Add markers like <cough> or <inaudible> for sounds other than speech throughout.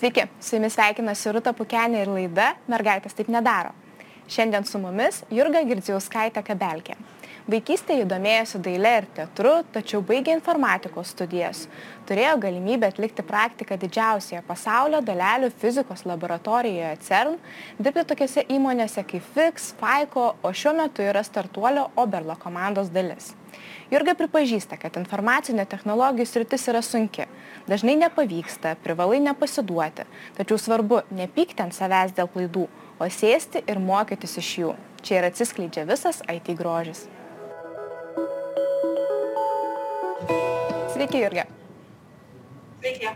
Sveiki, su jumis sveikinasi Rūta Pukenė ir laida Mergaitės taip nedaro. Šiandien su mumis Jurga Girdziauskaitė Kabelkė. Vaikystėje domėjosi dailė ir teatru, tačiau baigė informatikos studijas. Turėjo galimybę atlikti praktiką didžiausioje pasaulio dalelių fizikos laboratorijoje CERN, dirbti tokiose įmonėse kaip FIX, FICO, o šiuo metu yra startuolio Oberlo komandos dalis. Jurga pripažįsta, kad informacinė technologijų sritis yra sunki. Dažnai nepavyksta, privalai nepasiduoti. Tačiau svarbu nepykti ant savęs dėl klaidų, o sėsti ir mokytis iš jų. Čia ir atsiskleidžia visas IT grožis. Sveiki, Jurga. Sveiki.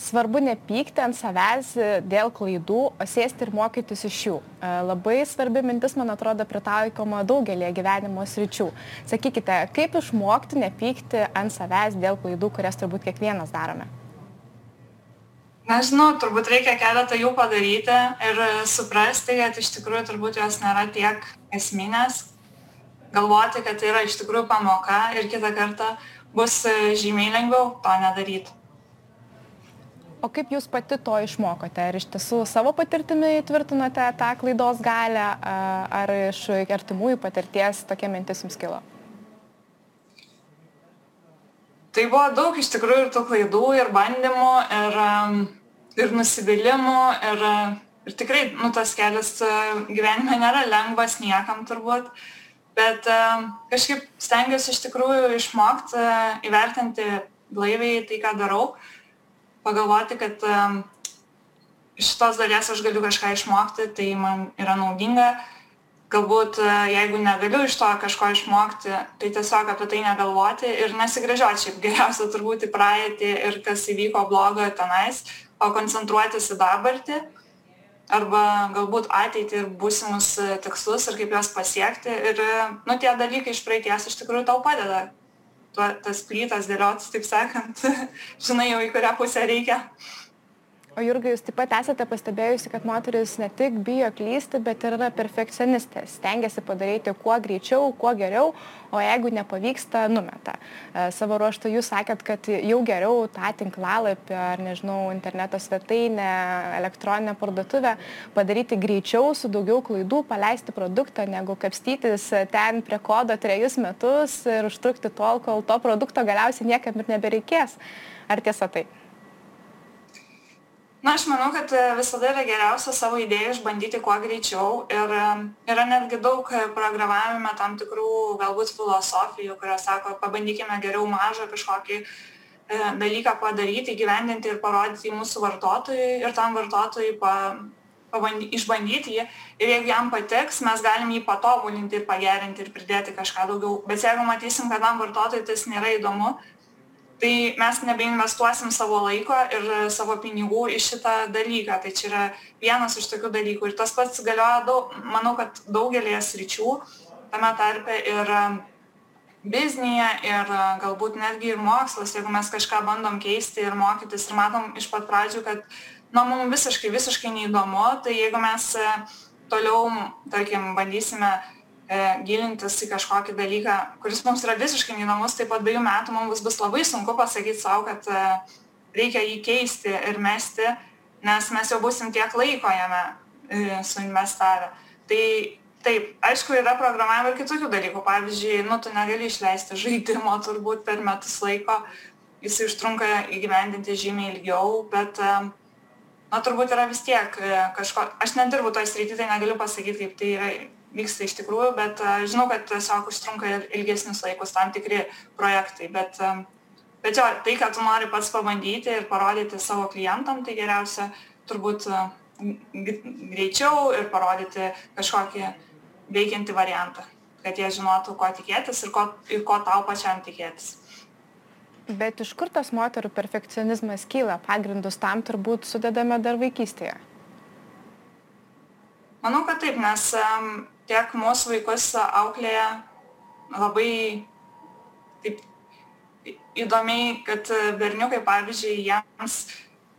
Svarbu nepykti ant savęs dėl klaidų, o sėsti ir mokytis iš jų. E, labai svarbi mintis, man atrodo, pritaikoma daugelį gyvenimo sričių. Sakykite, kaip išmokti nepykti ant savęs dėl klaidų, kurias turbūt kiekvienas darome? Nežinau, turbūt reikia keletą jų padaryti ir suprasti, kad iš tikrųjų turbūt jos nėra tiek esminės. Galvoti, kad tai yra iš tikrųjų pamoka ir kitą kartą bus e, žymiai lengviau to nedaryti. O kaip jūs pati to išmokote? Ar iš tiesų savo patirtimi tvirtinote tą klaidos galę, ar iš artimųjų patirties tokia mintis jums kilo? Tai buvo daug iš tikrųjų ir tų klaidų, ir bandymų, ir, ir nusivylimų, ir, ir tikrai nu, tas kelias e, gyvenime nėra lengvas niekam turbūt. Uh, bet kažkaip stengiuosi iš tikrųjų išmokti įvertinti blaiviai tai, ką darau, pagalvoti, kad iš šitos dalies aš galiu kažką išmokti, tai man yra naudinga. Galbūt jeigu negaliu iš to kažko išmokti, tai tiesiog apie tai negalvoti ir nesigražiuoti šiaip geriausia turbūt į praeitį ir kas įvyko blogo tenais, o koncentruotis į dabartį arba galbūt ateitį ir būsimus e, tikslus ir kaip juos pasiekti. Ir e, nu, tie dalykai iš praeities iš tikrųjų tau padeda. Tuo, tas plytas dėliotis, taip sakant, <laughs> žinai jau į kurią pusę reikia. O Jurga, jūs taip pat esate pastebėjusi, kad moteris ne tik bijo klysti, bet ir yra perfekcionistės. Stengiasi padaryti kuo greičiau, kuo geriau, o jeigu nepavyksta, numeta. E, savo ruoštų jūs sakėt, kad jau geriau tą tinklalapį ar, nežinau, interneto svetainę, elektroninę parduotuvę padaryti greičiau, su daugiau klaidų, paleisti produktą, negu kapstytis ten prie kodo trejus metus ir užtrukti tol, kol to produkto galiausiai niekam ir nebereikės. Ar tiesa tai? Na aš manau kad e, visada yra geriausia savo idėją išbandyti kuo greičiau ir e, yra netgi daug e, programavime tam tikrų galbūt filosofijų kurios sako pabandykime geriau mažą kažkokį dalyką padaryti, įgyvendinti ir parodyti į mūsų vartotojui ir tam vartotojui pa, pabandy, išbandyti jį ir jeigu jam patiks, mes galim jį patobulinti ir pagerinti ir pridėti kažką daugiau. Bet jeigu matysim, kad tam vartotojui tas nėra įdomu, tai mes nebeinvestuosim savo laiko ir savo pinigų į šitą dalyką. Tai čia yra vienas iš tokių dalykų. Ir tas pats galioja, daug, manau, kad daugelėje sričių, tame tarpe ir biznėje ir galbūt netgi ir mokslas, jeigu mes kažką bandom keisti ir mokytis ir matom iš pat pradžių, kad na, mums visiškai, visiškai neįdomu, tai jeigu mes toliau, tarkim, bandysime gilintis į kažkokį dalyką, kuris mums yra visiškai neįdomus, tai po dviejų metų mums bus labai sunku pasakyti savo, kad e, reikia jį keisti ir mesti, nes mes jau busim tiek laiko jame e, suinvestavę. Tai taip, aišku, yra programavimo ir kitokių dalykų. Pavyzdžiui, nu, tu negali išleisti žaidimo turbūt per metus laiko, jis užtrunka įgyvendinti žymiai ilgiau, bet e, na, turbūt yra vis tiek e, kažko, aš nedirbu toj srity, tai negaliu pasakyti, kaip tai yra vyksta iš tikrųjų, bet žinau, kad tiesiog užtrunka ir ilgesnius laikus tam tikri projektai. Bet, bet jo, tai, kad tu nori pats pabandyti ir parodyti savo klientam, tai geriausia turbūt greičiau ir parodyti kažkokį veikiantį variantą, kad jie žinotų, ko tikėtis ir ko, ir ko tau pačiam tikėtis. Bet iš kur tas moterų perfekcionizmas kyla? Pagrindus tam turbūt sudedame dar vaikystėje. Manau, kad taip, nes tiek mūsų vaikus auklėja labai taip įdomiai, kad berniukai, pavyzdžiui, jiems,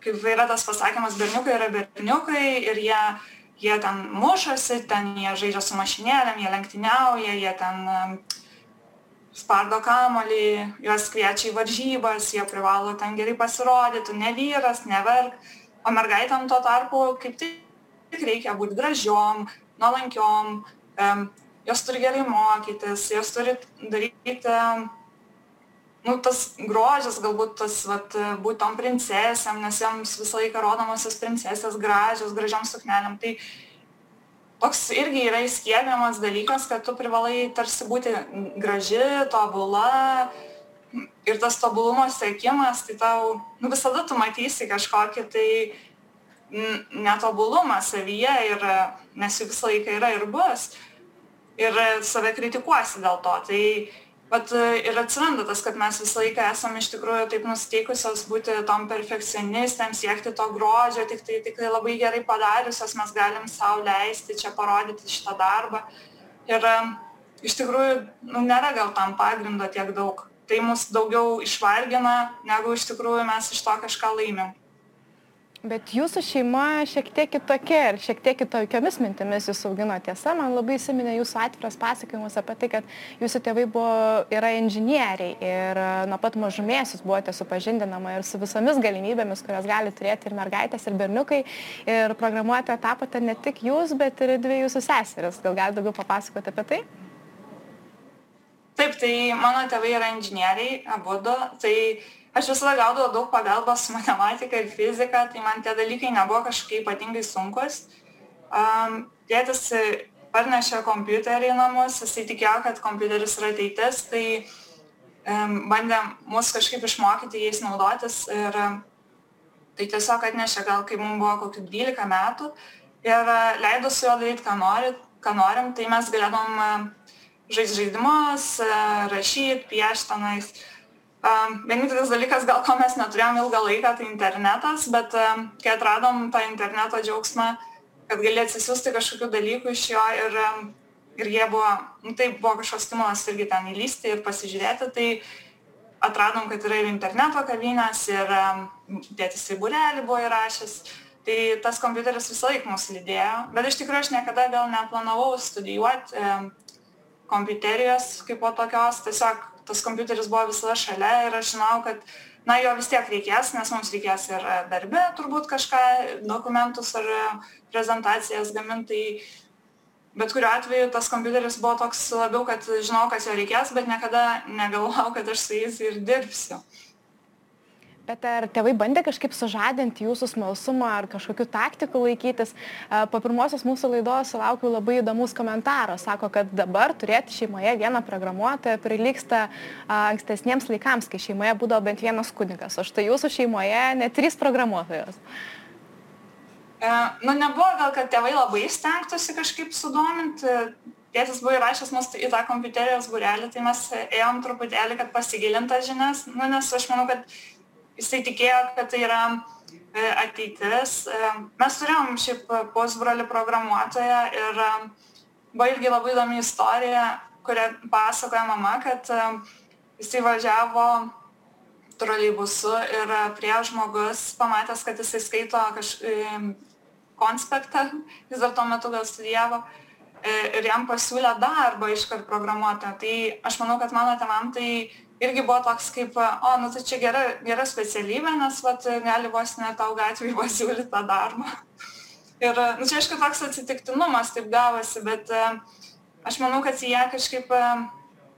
kaip yra tas pasakymas, berniukai yra berniukai ir jie, jie ten mušasi, ten jie žaidžia su mašinėlėm, jie lenktyniauja, jie ten spardo kamolį, juos kviečia į varžybas, jie privalo ten gerai pasirodyti, ne vyras, ne verk o mergaitėm tuo tarpu kaip tik reikia būti gražiom, nuolankiom, jos turi gerai mokytis, jos turi daryti, nu, tas grožis, galbūt tas, vat, būti tom princesėm, nes joms visą laiką rodomosios princesės gražios, gražiom suknelėm. Tai toks irgi yra įskiebiamas dalykas, kad tu privalai tarsi būti graži, tobula. Ir tas tobulumo siekimas, tai tau nu, visada tu matysi kažkokį tai netobulumą savyje, ir, nes jų visą laiką yra ir bus ir save kritikuosi dėl to. Tai vat, ir atsiranda tas, kad mes visą laiką esame iš tikrųjų taip nusteikusios būti tom perfekcionistėms, siekti to grožio, tik tai, tik tai labai gerai padariusios mes galim savo leisti čia parodyti šitą darbą. Ir iš tikrųjų nu, nėra gal tam pagrindo tiek daug. Tai mus daugiau išvargina, negu iš tikrųjų mes iš to kažką laimim. Bet jūsų šeima šiek tiek kitokia ir šiek tiek kitokiomis mintimis jūs augino tiesa. Man labai įsiminė jūsų atviras pasakojimas apie tai, kad jūsų tėvai buvo, yra inžinieriai ir e, nuo pat mažumės jūs buvote supažindinama ir su visomis galimybėmis, kurias gali turėti ir mergaitės, ir berniukai. Ir programuoti tapote ne tik jūs, bet ir dvi jūsų seseris. Gal galite daugiau papasakoti apie tai? Taip, tai mano tėvai yra inžinieriai, abu du. Tai aš visada gaudavau daug pagalbos matematika ir fizika, tai man tie dalykai nebuvo kažkaip ypatingai sunkus. Um, tėtis parnešė kompiuterį į namus, jisai tikėjo, kad kompiuteris yra ateitis, tai um, bandė mus kažkaip išmokyti jais naudotis ir um, tai tiesiog atnešė gal, kai mums buvo kokių 12 metų ir uh, leido su juo daryti, ką, nori, ką norim, tai mes galėdom uh, žaisti žaidimus, uh, rašyti, piešti tenais. Uh, Vienintelis dalykas, gal ko mes neturėjom ilgą laiką, tai internetas, bet kai atradom tą interneto džiaugsmą, kad gali atsisiųsti kažkokių dalykų iš jo ir, ir jie buvo, nu, tai buvo kažkoks stimulas irgi ten įlysti ir pasižiūrėti, tai atradom, kad yra ir interneto kavinės ir tėtis į burelį buvo įrašęs. Tai tas kompiuteris visą laiką mus lydėjo, bet iš tikrųjų aš niekada gal neplanavau studijuoti kompiuterijos kaip po tokios, tiesiog tas kompiuteris buvo visada šalia ir aš žinau, kad na, jo vis tiek reikės, nes mums reikės ir darbe turbūt kažką, dokumentus ar prezentacijas gaminti. Bet kuriuo atveju tas kompiuteris buvo toks labiau, kad žinau, kad jo reikės, bet niekada negalvojau, kad aš su jais ir dirbsiu bet ar tėvai bandė kažkaip sužadinti jūsų smalsumą ar kažkokių taktikų laikytis? Po pirmosios mūsų laidos sulaukiau labai įdomus komentaras sako kad dabar turėti šeimoje vieną programuotoją prilygsta ankstesniems laikams kai šeimoje būdavo bent vienas kunigas o štai jūsų šeimoje net trys programuotojos. E, nu nebuvo gal kad tėvai labai stengtųsi kažkaip sudominti tėtis buvo įrašęs mus į tą kompiuterijos būrelį, tai mes ėjom truputėlį, kad pasigilintas žinias, nu, nes aš manau, kad jisai tikėjo, kad tai yra e, ateitis. E, mes turėjom šiaip pusbrolį programuotoją ir e, buvo irgi labai įdomi istorija, kurią pasakoja mama, kad jisai važiavo troleibusu ir prie žmogus pamatęs, kad jisai skaito kažkokį konspektą, jis dar tuo metu gal studijavo, ir jam pasiūlė darbą iškart programuotoją. Tai aš manau, kad mano tevam tai irgi buvo toks kaip, o, nu tai čia gera, gera specialybė, nes vat, gali vos ne tau gatvėje <laughs> pasiūlyti tą darbą. Ir, nu čia aišku, toks atsitiktinumas taip gavosi, bet aš manau, kad jie kažkaip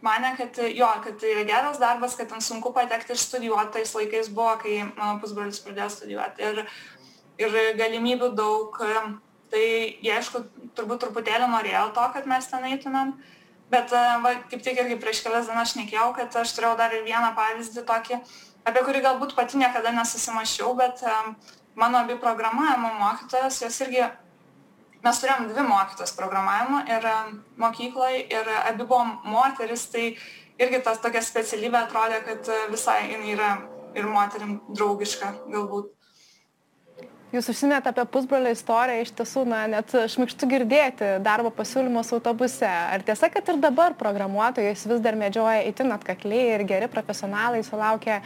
mane, kad jo, kad tai yra geras darbas, kad ten sunku patekti ir studijuoti tais laikais buvo, kai mano pusbrolis pradėjo studijuoti. Ir, ir galimybių daug. Tai jie, aišku, turbūt truputėlį norėjo to, kad mes ten eitumėm. Bet e, va, kaip tik irgi prieš kelias dienas šnekėjau, kad aš turėjau dar ir vieną pavyzdį tokį, apie kurį galbūt pati niekada nesusimašiau, bet um, mano abi programavimo mokytojas, jos irgi, mes turėjom dvi mokytos programavimo ir um, mokykloje ir abi buvom moteris, tai irgi tas tokia specialybė atrodė, kad visai jinai yra ir moterim draugiška galbūt. Jūs užsiminėte apie pusbrolio istoriją, iš tiesų, na, net šmikštų girdėti darbo pasiūlymus autobuse. Ar tiesa, kad ir dabar programuotojai vis dar medžioja itin atkakliai ir geri profesionalai sulaukia,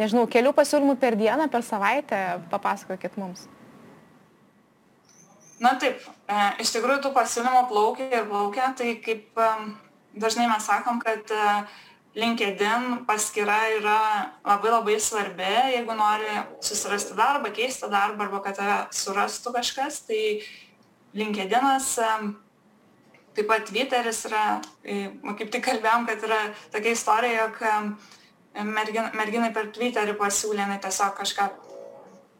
nežinau, kelių pasiūlymų per dieną, per savaitę? Papasakokit mums. Na taip, e, iš tikrųjų tų pasiūlymų plaukia ir plaukia, tai kaip e, dažnai mes sakom, kad e, LinkedIn paskyra yra labai labai svarbi, jeigu nori susirasti darbą, keisti darbą arba kad tave surastų kažkas, tai LinkedInas, taip pat Twitteris yra, kaip tik kalbėjom, kad yra tokia istorija, jog mergin, merginai per Twitterį pasiūlė, jinai tiesiog kažką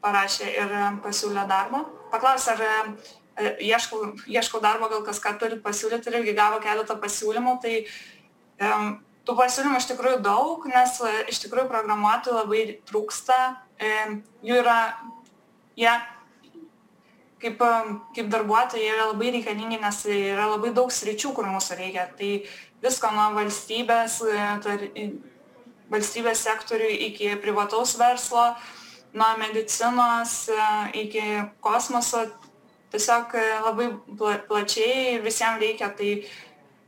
parašė ir pasiūlė darbą. Paklausė, ar ieškau, ieškau darbo, gal kas ką turi pasiūlyti ir irgi gavo keletą pasiūlymų, tai tų pasiūlymų iš tikrųjų daug, nes e, iš tikrųjų programuotojų labai trūksta. E, jų yra, jie kaip, e, kaip darbuotojai yra labai reikalingi, nes yra labai daug sričių, kur mūsų reikia. Tai visko nuo valstybės, tar, valstybės sektorių iki privataus verslo, nuo medicinos iki kosmoso. Tiesiog labai plačiai visiems reikia. Tai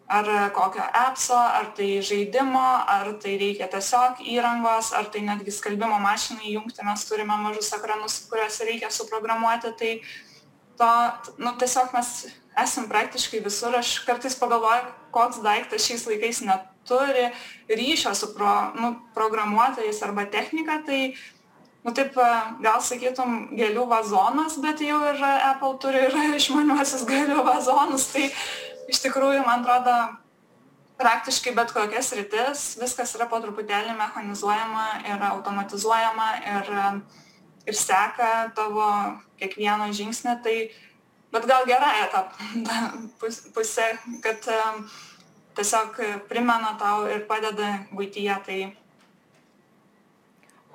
ar kokio appso, ar tai žaidimo, ar tai reikia tiesiog įrangos, ar tai netgi skalbimo mašinai įjungti, mes turime mažus ekranus, kuriuos reikia suprogramuoti, tai to, nu, tiesiog mes esam praktiškai visur, aš kartais pagalvoju, koks daiktas šiais laikais neturi ryšio su pro, nu, programuotojais arba technika, tai nu taip gal sakytum gėlių vazonas, bet jau ir Apple turi ir <laughs> išmaniuosius gėlių vazonus, tai iš tikrųjų, man atrodo, praktiškai bet kokias rytis, viskas yra po truputėlį mechanizuojama ir automatizuojama ir, ir seka tavo kiekvieno žingsnį, tai bet gal gerąją tą pusę, kad tiesiog primena tau ir padeda būtyje, tai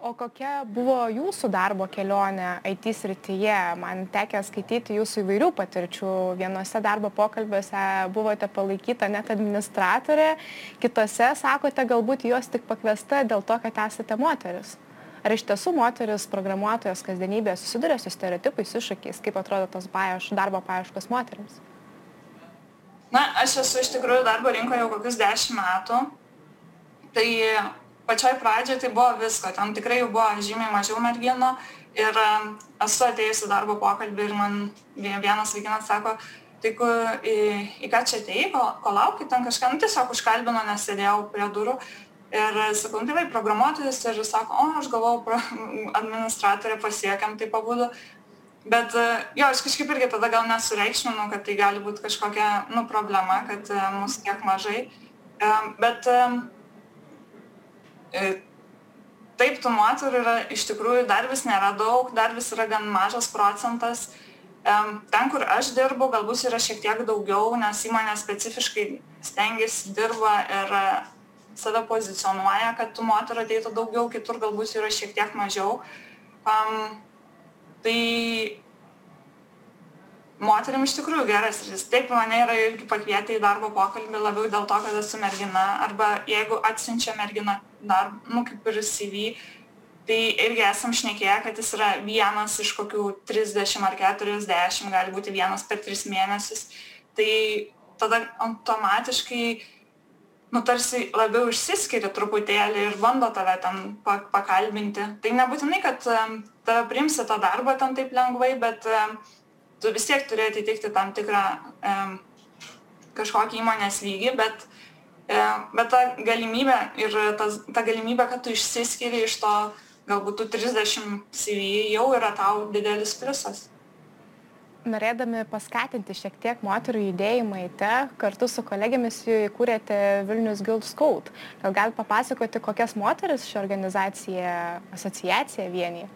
o kokia buvo jūsų darbo kelionė it srityje? Man tekę skaityti jūsų įvairių patirčių. Vienuose darbo pokalbiuose buvote palaikyta net administratore kitose sakote galbūt į juos tik pakviesta dėl to kad esate moteris. Ar iš tiesų moteris programuotojos kasdienybėje susiduria su stereotipais iššūkiais? Kaip atrodo tos paieš darbo paieškos moterims na aš esu iš tikrųjų darbo rinkoje jau kokius dešimt metų. Tai pačioj pradžioj tai buvo visko ten tikrai jau buvo žymiai mažiau merginų ir esu atėjus į darbo pokalbį ir man vienas vaikinas sako tai ku, į, į ką čia atėjai, ko, ko lauki, ten kažką, nu, tiesiog užkalbino, nes sėdėjau prie durų ir sakau, nu, tai programuotojas ir sako, o, aš galvojau, pro, administratorė pasiekėm, tai pabudu. Bet jo, aš kažkaip irgi tada gal nesureikšminu, kad tai gali būti kažkokia, nu, problema, kad mūsų kiek mažai. Bet E, taip, tų moterų yra iš tikrųjų dar vis nėra daug, dar vis yra gan mažas procentas. Ten, kur aš dirbu, galbūt yra šiek tiek daugiau, nes įmonė specifiškai stengiasi, dirba ir save pozicionuoja, kad tų moterų ateitų daugiau, kitur galbūt yra šiek tiek mažiau. Um, tai moterim iš tikrųjų geras rytis. Taip, mane yra irgi pakvietę į darbo pokalbį labiau dėl to, kad esu mergina. Arba jeigu atsiunčia mergina dar, nu, kaip ir CV, tai irgi esam šnekėję, kad jis yra vienas iš kokių 30 ar 40, gali būti vienas per 3 mėnesius. Tai tada automatiškai, nu, tarsi labiau išsiskiria truputėlį ir bando tave ten pakalbinti. Tai nebūtinai, kad tave priimsi tą darbą ten taip lengvai, bet tu vis tiek turi atitikti tam tikrą kažkokį įmonės lygį, bet, bet ta galimybė ir tas, ta galimybė, kad tu išsiskiri iš to galbūt tų 30 CV jau yra tau didelis pliusas. Norėdami paskatinti šiek tiek moterų judėjimą į te, kartu su kolegėmis įkūrėte Vilnius Guild Scout. Gal galite papasakoti, kokias moteris ši organizacija, asociacija vienyje?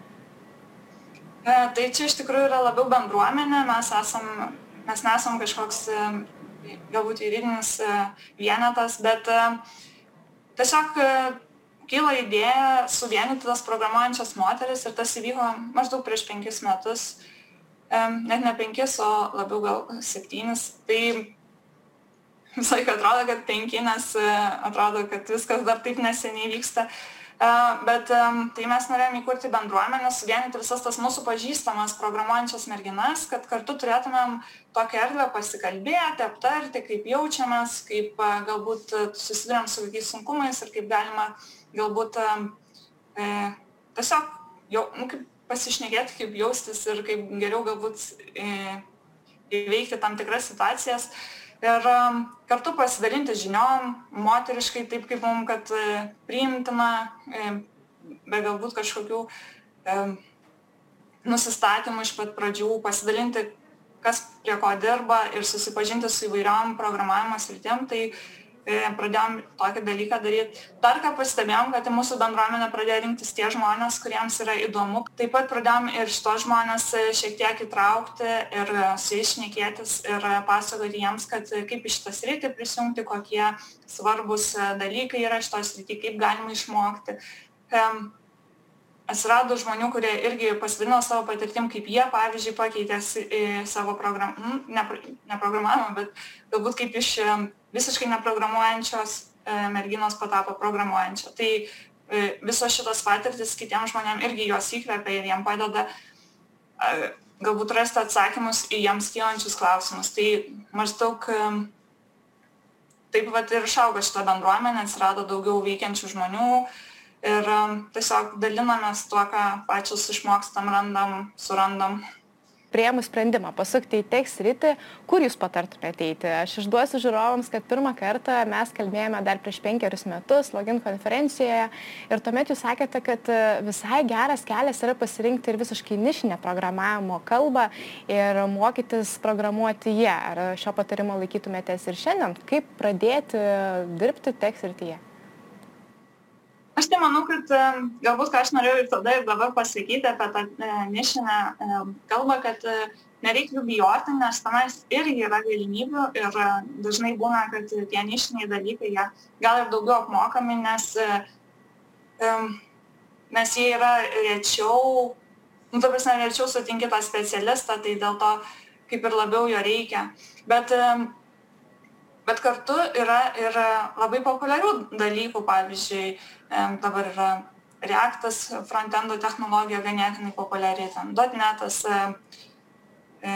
E, tai čia iš tikrųjų yra labiau bendruomenė, mes, esam, mes nesam kažkoks e, galbūt juridinis e, vienetas, bet tiesiog kilo idėja suvienyti tas programuojančias moteris ir tas įvyko maždaug prieš penkis metus, net ne penkis, o labiau gal septynis. Tai visą laiką atrodo, kad penki, nes atrodo, kad viskas dar taip neseniai vyksta. Bet tai mes norėjome įkurti bendruomenę, suvienyti visas tas mūsų pažįstamas programuojančias merginas, kad kartu turėtumėm tokią erdvę pasikalbėti, aptarti, kaip jaučiamės, kaip galbūt susidurėm su kokiais sunkumais ir kaip galima galbūt e, tiesiog jau, nu, kaip pasišnekėti, kaip jaustis ir kaip geriau galbūt e, įveikti tam tikras situacijas. Ir kartu pasidalinti žiniom, moteriškai, taip kaip mums, kad priimtina, be galbūt kažkokių nusistatymų iš pat pradžių, pasidalinti, kas prie ko dirba ir susipažinti su įvairiom programavimo sritim, tai e, pradėjom tokį dalyką daryti. Dar ką pastebėjom, kad į mūsų bendruomenę pradėjo rinktis tie žmonės, kuriems yra įdomu. Taip pat pradėjom ir šitos žmonės e, šiek tiek įtraukti ir su jais šnekėtis ir pasakoti jiems, kad kaip iš šitas rytį prisijungti, kokie svarbus e, dalykai yra šitos rytį, kaip galima išmokti atsirado žmonių, kurie irgi pasidalino savo patirtim, kaip jie, pavyzdžiui, pakeitė savo programą, nu, ne, ne programavimą, bet galbūt kaip iš visiškai neprogramuojančios e, merginos patapo programuojančia. Tai e, visos šitos patirtis kitiems žmonėms irgi juos įkvepia ir jiems padeda e, galbūt rasti atsakymus į jiems kylančius klausimus. Tai maždaug taip pat ir išaugo šitą bendruomenę, atsirado daugiau veikiančių žmonių, ir tiesiog dalinamės tuo, ką pačius išmokstam, randam, surandam. Prieimus sprendimą pasukti į tech sritį, kur jūs patartumėte eiti? Aš išduosiu žiūrovams, kad pirmą kartą mes kalbėjome dar prieš penkerius metus login konferencijoje ir tuomet jūs sakėte, kad e, visai geras kelias yra pasirinkti ir visiškai nišinę programavimo kalbą ir mokytis programuoti ją. Ar šio patarimo laikytumėtės ir šiandien? Kaip pradėti dirbti tech srityje? Aš tai manau kad galbūt ką aš norėjau ir tada ir dabar pasakyti apie tą e, nišinę e, kalbą kad e, nereik jų bijoti nes tenais irgi yra galimybių ir dažnai būna kad tie nišiniai dalykai jie gal ir daugiau apmokami nes nes jie yra rečiau nu ta prasme rečiau sutinki tą specialistą tai dėl to kaip ir labiau jo reikia. Bet bet kartu yra ir labai populiarių dalykų pavyzdžiui dabar yra reaktas frontendo technologija ganėtinai populiari ten dotnetas e, e,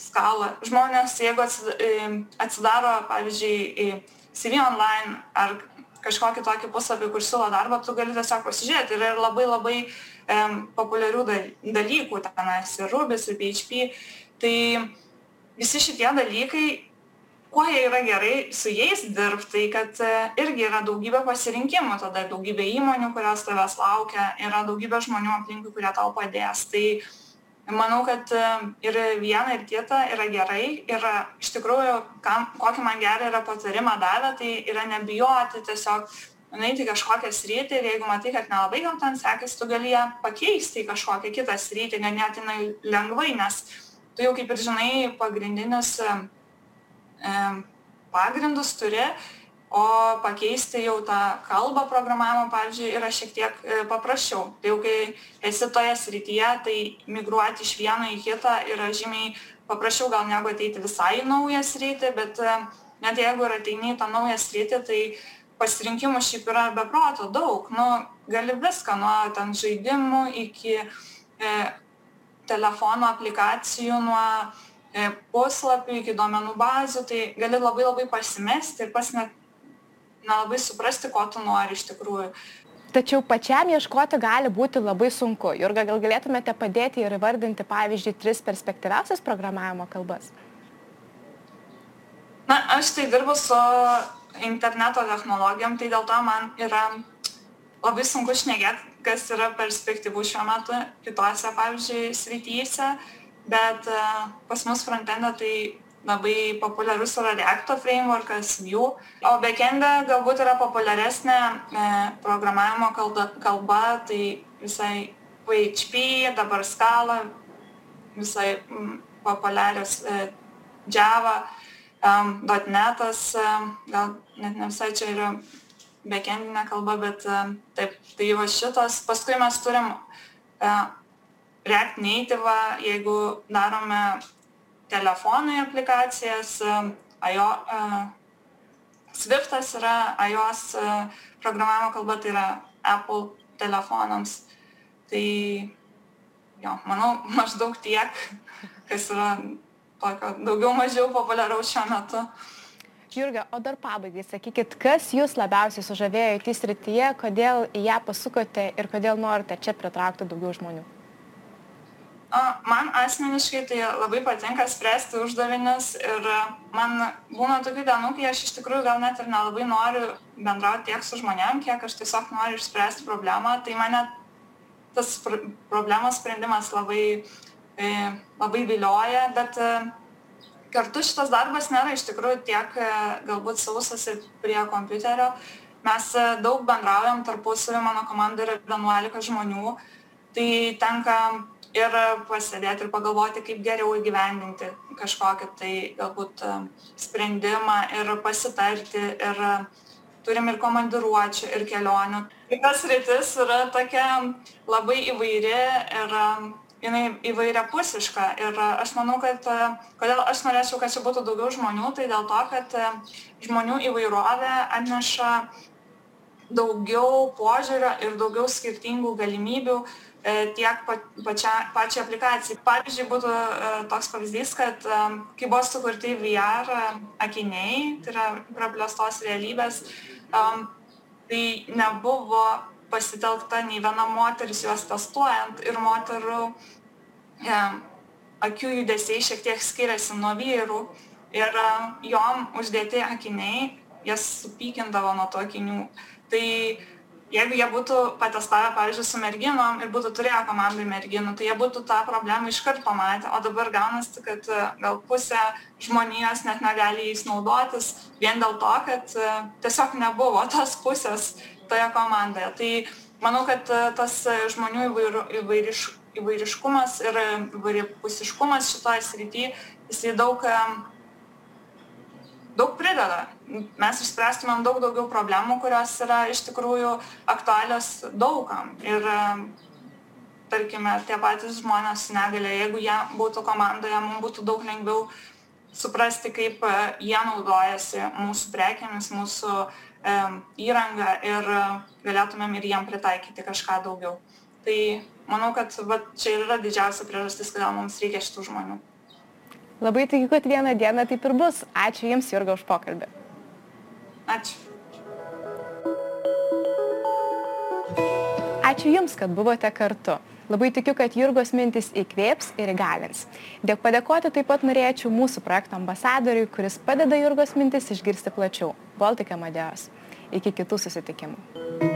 skala žmonės jeigu atsidaro pavyzdžiui CV online ar kažkokį tokį puslapį, kur siūlo darbą, tu gali tiesiog pasižiūrėti. Yra labai labai um, populiarių dalykų tenais ir Rubis, ir PHP. Tai visi šitie dalykai kuo jie yra gerai su jais dirbt tai kad e, irgi yra daugybė pasirinkimų. Tada daugybė įmonių kurios tavęs laukia yra daugybė žmonių aplinkui kurie tau padės. Tai manau kad e, ir viena ir kita yra gerai. Ir iš tikrųjų kam kokį man gerą yra patarimą davę tai yra nebijoti tiesiog nueiti kažkokią sritį ir jeigu matai kad nelabai gal ten sekasi tu gali ją pakeisti į kažkokią kitą sritį ganėtinai lengvai nes tu jau kaip ir žinai pagrindinius pagrindus turi, o pakeisti jau tą kalbą programavimo, pavyzdžiui, yra šiek tiek e, paprasčiau. Tai jau kai esi toje srityje, tai migruoti iš vieno į kitą yra žymiai paprasčiau gal negu ateiti visai į naują sritį, bet e, net jeigu ir ateini į tą naują sritį, tai pasirinkimų šiaip yra beproto daug. Nu, gali viską nuo ten žaidimų iki e, telefono aplikacijų, nuo puslapių iki duomenų bazių, tai gali labai labai pasimesti ir pas net nelabai suprasti, ko tu nori iš tikrųjų. Tačiau pačiam ieškoti gali būti labai sunku. Jurga, gal galėtumėte padėti ir įvardinti, pavyzdžiui, tris perspektyviausias programavimo kalbas? Na, aš tai dirbu su interneto technologijom, tai dėl to man yra labai sunku šnekėti, kas yra perspektyvų šiuo metu kitose, pavyzdžiui, srityse. Uh, bet e, pas mus frontende tai labai populiarus yra Reacto frameworkas, Vue, o backende galbūt yra populiaresnė e, programavimo kalba, kalba, tai visai PHP, dabar Scala, visai populiarios e, Java, .NET'as, gal net ne visai čia yra backendinė kalba, bet taip, tai va šitas, paskui mes turim React Native, jeigu darome telefonui aplikacijas, IO, uh, Swiftas yra iOS uh, programavimo kalba, tai yra Apple telefonams. Tai jo, manau, <laughs> maždaug tiek, kas yra tokio daugiau mažiau populiaraus šiuo metu. Jurga, o dar pabaigai sakykit, kas jūs labiausiai sužavėjo IT srityje, kodėl į ją pasukote ir kodėl norite čia pritraukti daugiau žmonių? Man asmeniškai tai labai patinka spręsti uždavinius ir man būna tokių dienų, kai aš iš tikrųjų gal net ir nelabai noriu bendrauti tiek su žmonėm, kiek aš tiesiog noriu išspręsti problemą, tai mane tas pr problemos sprendimas labai, e, labai vilioja, bet e, kartu šitas darbas nėra iš tikrųjų tiek e, galbūt sausas ir prie kompiuterio. Mes daug bendraujam tarpusavį, mano komanda yra 11 žmonių, tai tenka ir pasėdėti ir pagalvoti, kaip geriau įgyvendinti kažkokį tai galbūt e, sprendimą ir pasitarti ir turim ir komandiruočių, ir kelionių. Tai tas rytis yra tokia labai įvairi ir e, jinai įvairiapusiška. Ir aš manau, kad e, kodėl aš norėčiau, kad čia būtų daugiau žmonių, tai dėl to, kad žmonių įvairovė atneša daugiau požiūrio ir daugiau skirtingų galimybių E, tiek pačia, pačiai aplikacijai. Pavyzdžiui, būtų e, toks pavyzdys, kad e, kai buvo sukurti VR akiniai, tai yra praplėstos realybės, tai nebuvo pasitelkta nei viena moteris juos testuojant ir moterų akių judesiai šiek tiek skiriasi nuo vyrų ir jom uždėti akiniai jas supykindavo nuo to akinių. Tai jeigu jie būtų patestavę, pavyzdžiui, su merginom ir būtų turėję komandai merginų, tai jie būtų tą problemą iškart pamatę, o dabar gaunasi, kad e, gal pusė žmonijos net negali jais naudotis vien dėl to, kad e, tiesiog nebuvo <laughs> tos pusės toje komandoje. Tai manau, kad e, tas žmonių įvairiš, įvairiškumas ir įvairipusiškumas šitoje srityje, jisai daug daug prideda. Mes išspręstumėm daug daugiau problemų, kurios yra iš tikrųjų aktualios daugam. Ir tarkime, tie patys žmonės su negalė, jeigu jie būtų komandoje, mums būtų daug lengviau suprasti, kaip e, jie naudojasi mūsų prekiamis, mūsų e, įrangą ir galėtumėm ir jiem pritaikyti kažką daugiau. Tai manau, kad va, čia yra didžiausia priežastis, kodėl mums reikia šitų žmonių. Labai tikiu, kad vieną dieną taip ir bus. Ačiū Jums, Jurga, už pokalbį. Ačiū. Ačiū Jums, kad buvote kartu. Labai tikiu, kad Jurgos mintis įkvėps ir įgalins. Dėk padėkoti taip pat norėčiau mūsų projekto ambasadoriui, kuris padeda Jurgos mintis išgirsti plačiau - Baltic Amadeus. Iki kitų susitikimų.